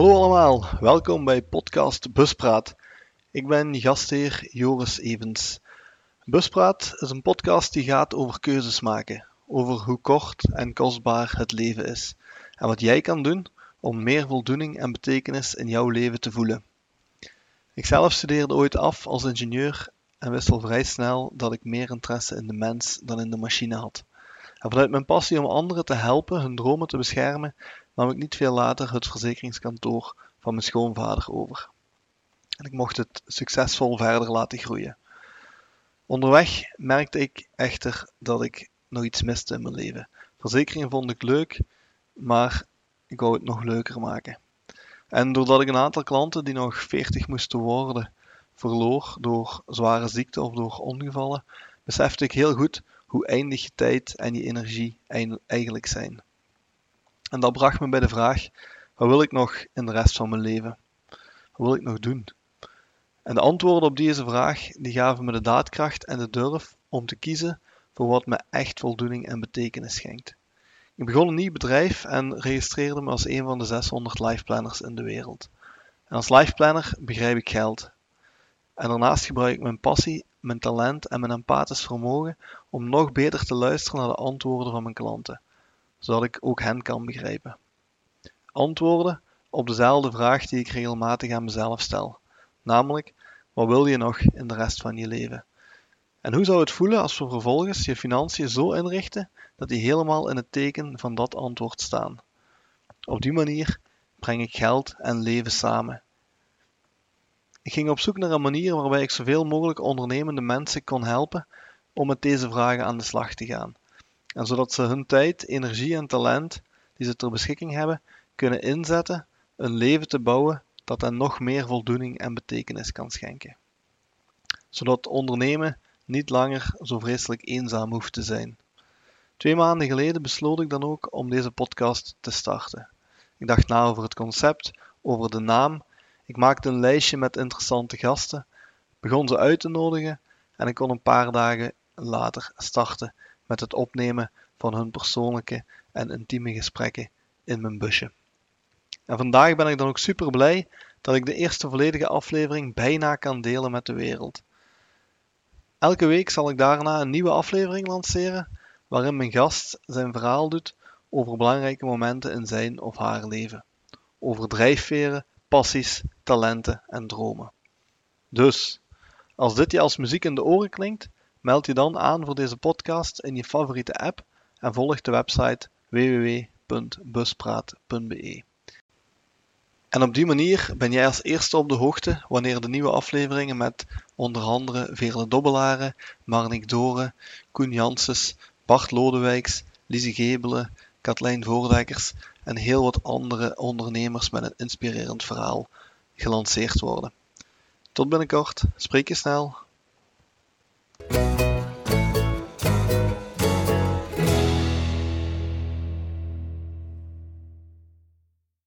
allemaal, welkom bij podcast Buspraat. Ik ben gastheer Joris Evens. Buspraat is een podcast die gaat over keuzes maken, over hoe kort en kostbaar het leven is en wat jij kan doen om meer voldoening en betekenis in jouw leven te voelen. Ikzelf studeerde ooit af als ingenieur en wist al vrij snel dat ik meer interesse in de mens dan in de machine had. En vanuit mijn passie om anderen te helpen hun dromen te beschermen, nam ik niet veel later het verzekeringskantoor van mijn schoonvader over. En ik mocht het succesvol verder laten groeien. Onderweg merkte ik echter dat ik nog iets miste in mijn leven. Verzekeringen vond ik leuk, maar ik wou het nog leuker maken. En doordat ik een aantal klanten die nog 40 moesten worden verloor door zware ziekte of door ongevallen, besefte ik heel goed hoe eindig je tijd en je energie eigenlijk zijn. En dat bracht me bij de vraag: wat wil ik nog in de rest van mijn leven? Wat wil ik nog doen? En de antwoorden op deze vraag die gaven me de daadkracht en de durf om te kiezen voor wat me echt voldoening en betekenis schenkt. Ik begon een nieuw bedrijf en registreerde me als een van de 600 lifeplanners in de wereld. En als lifeplanner begrijp ik geld. En daarnaast gebruik ik mijn passie, mijn talent en mijn empathisch vermogen om nog beter te luisteren naar de antwoorden van mijn klanten, zodat ik ook hen kan begrijpen. Antwoorden op dezelfde vraag die ik regelmatig aan mezelf stel, namelijk: wat wil je nog in de rest van je leven? En hoe zou het voelen als we vervolgens je financiën zo inrichten dat die helemaal in het teken van dat antwoord staan? Op die manier breng ik geld en leven samen. Ik ging op zoek naar een manier waarbij ik zoveel mogelijk ondernemende mensen kon helpen om met deze vragen aan de slag te gaan. En zodat ze hun tijd, energie en talent die ze ter beschikking hebben, kunnen inzetten een leven te bouwen dat hen nog meer voldoening en betekenis kan schenken. Zodat ondernemen niet langer zo vreselijk eenzaam hoeft te zijn. Twee maanden geleden besloot ik dan ook om deze podcast te starten. Ik dacht na over het concept, over de naam. Ik maakte een lijstje met interessante gasten, begon ze uit te nodigen en ik kon een paar dagen later starten met het opnemen van hun persoonlijke en intieme gesprekken in mijn busje. En vandaag ben ik dan ook super blij dat ik de eerste volledige aflevering bijna kan delen met de wereld. Elke week zal ik daarna een nieuwe aflevering lanceren, waarin mijn gast zijn verhaal doet over belangrijke momenten in zijn of haar leven. Over drijfveren, passies, talenten en dromen. Dus, als dit je als muziek in de oren klinkt, meld je dan aan voor deze podcast in je favoriete app en volg de website www.buspraat.be. En op die manier ben jij als eerste op de hoogte wanneer de nieuwe afleveringen met onder andere Veerle Dobbelaren, Marnik Doren, Koen Janssens, Bart Lodewijks, Lise Gebelen, Katlijn Voordekkers en heel wat andere ondernemers met een inspirerend verhaal gelanceerd worden. Tot binnenkort, spreek je snel.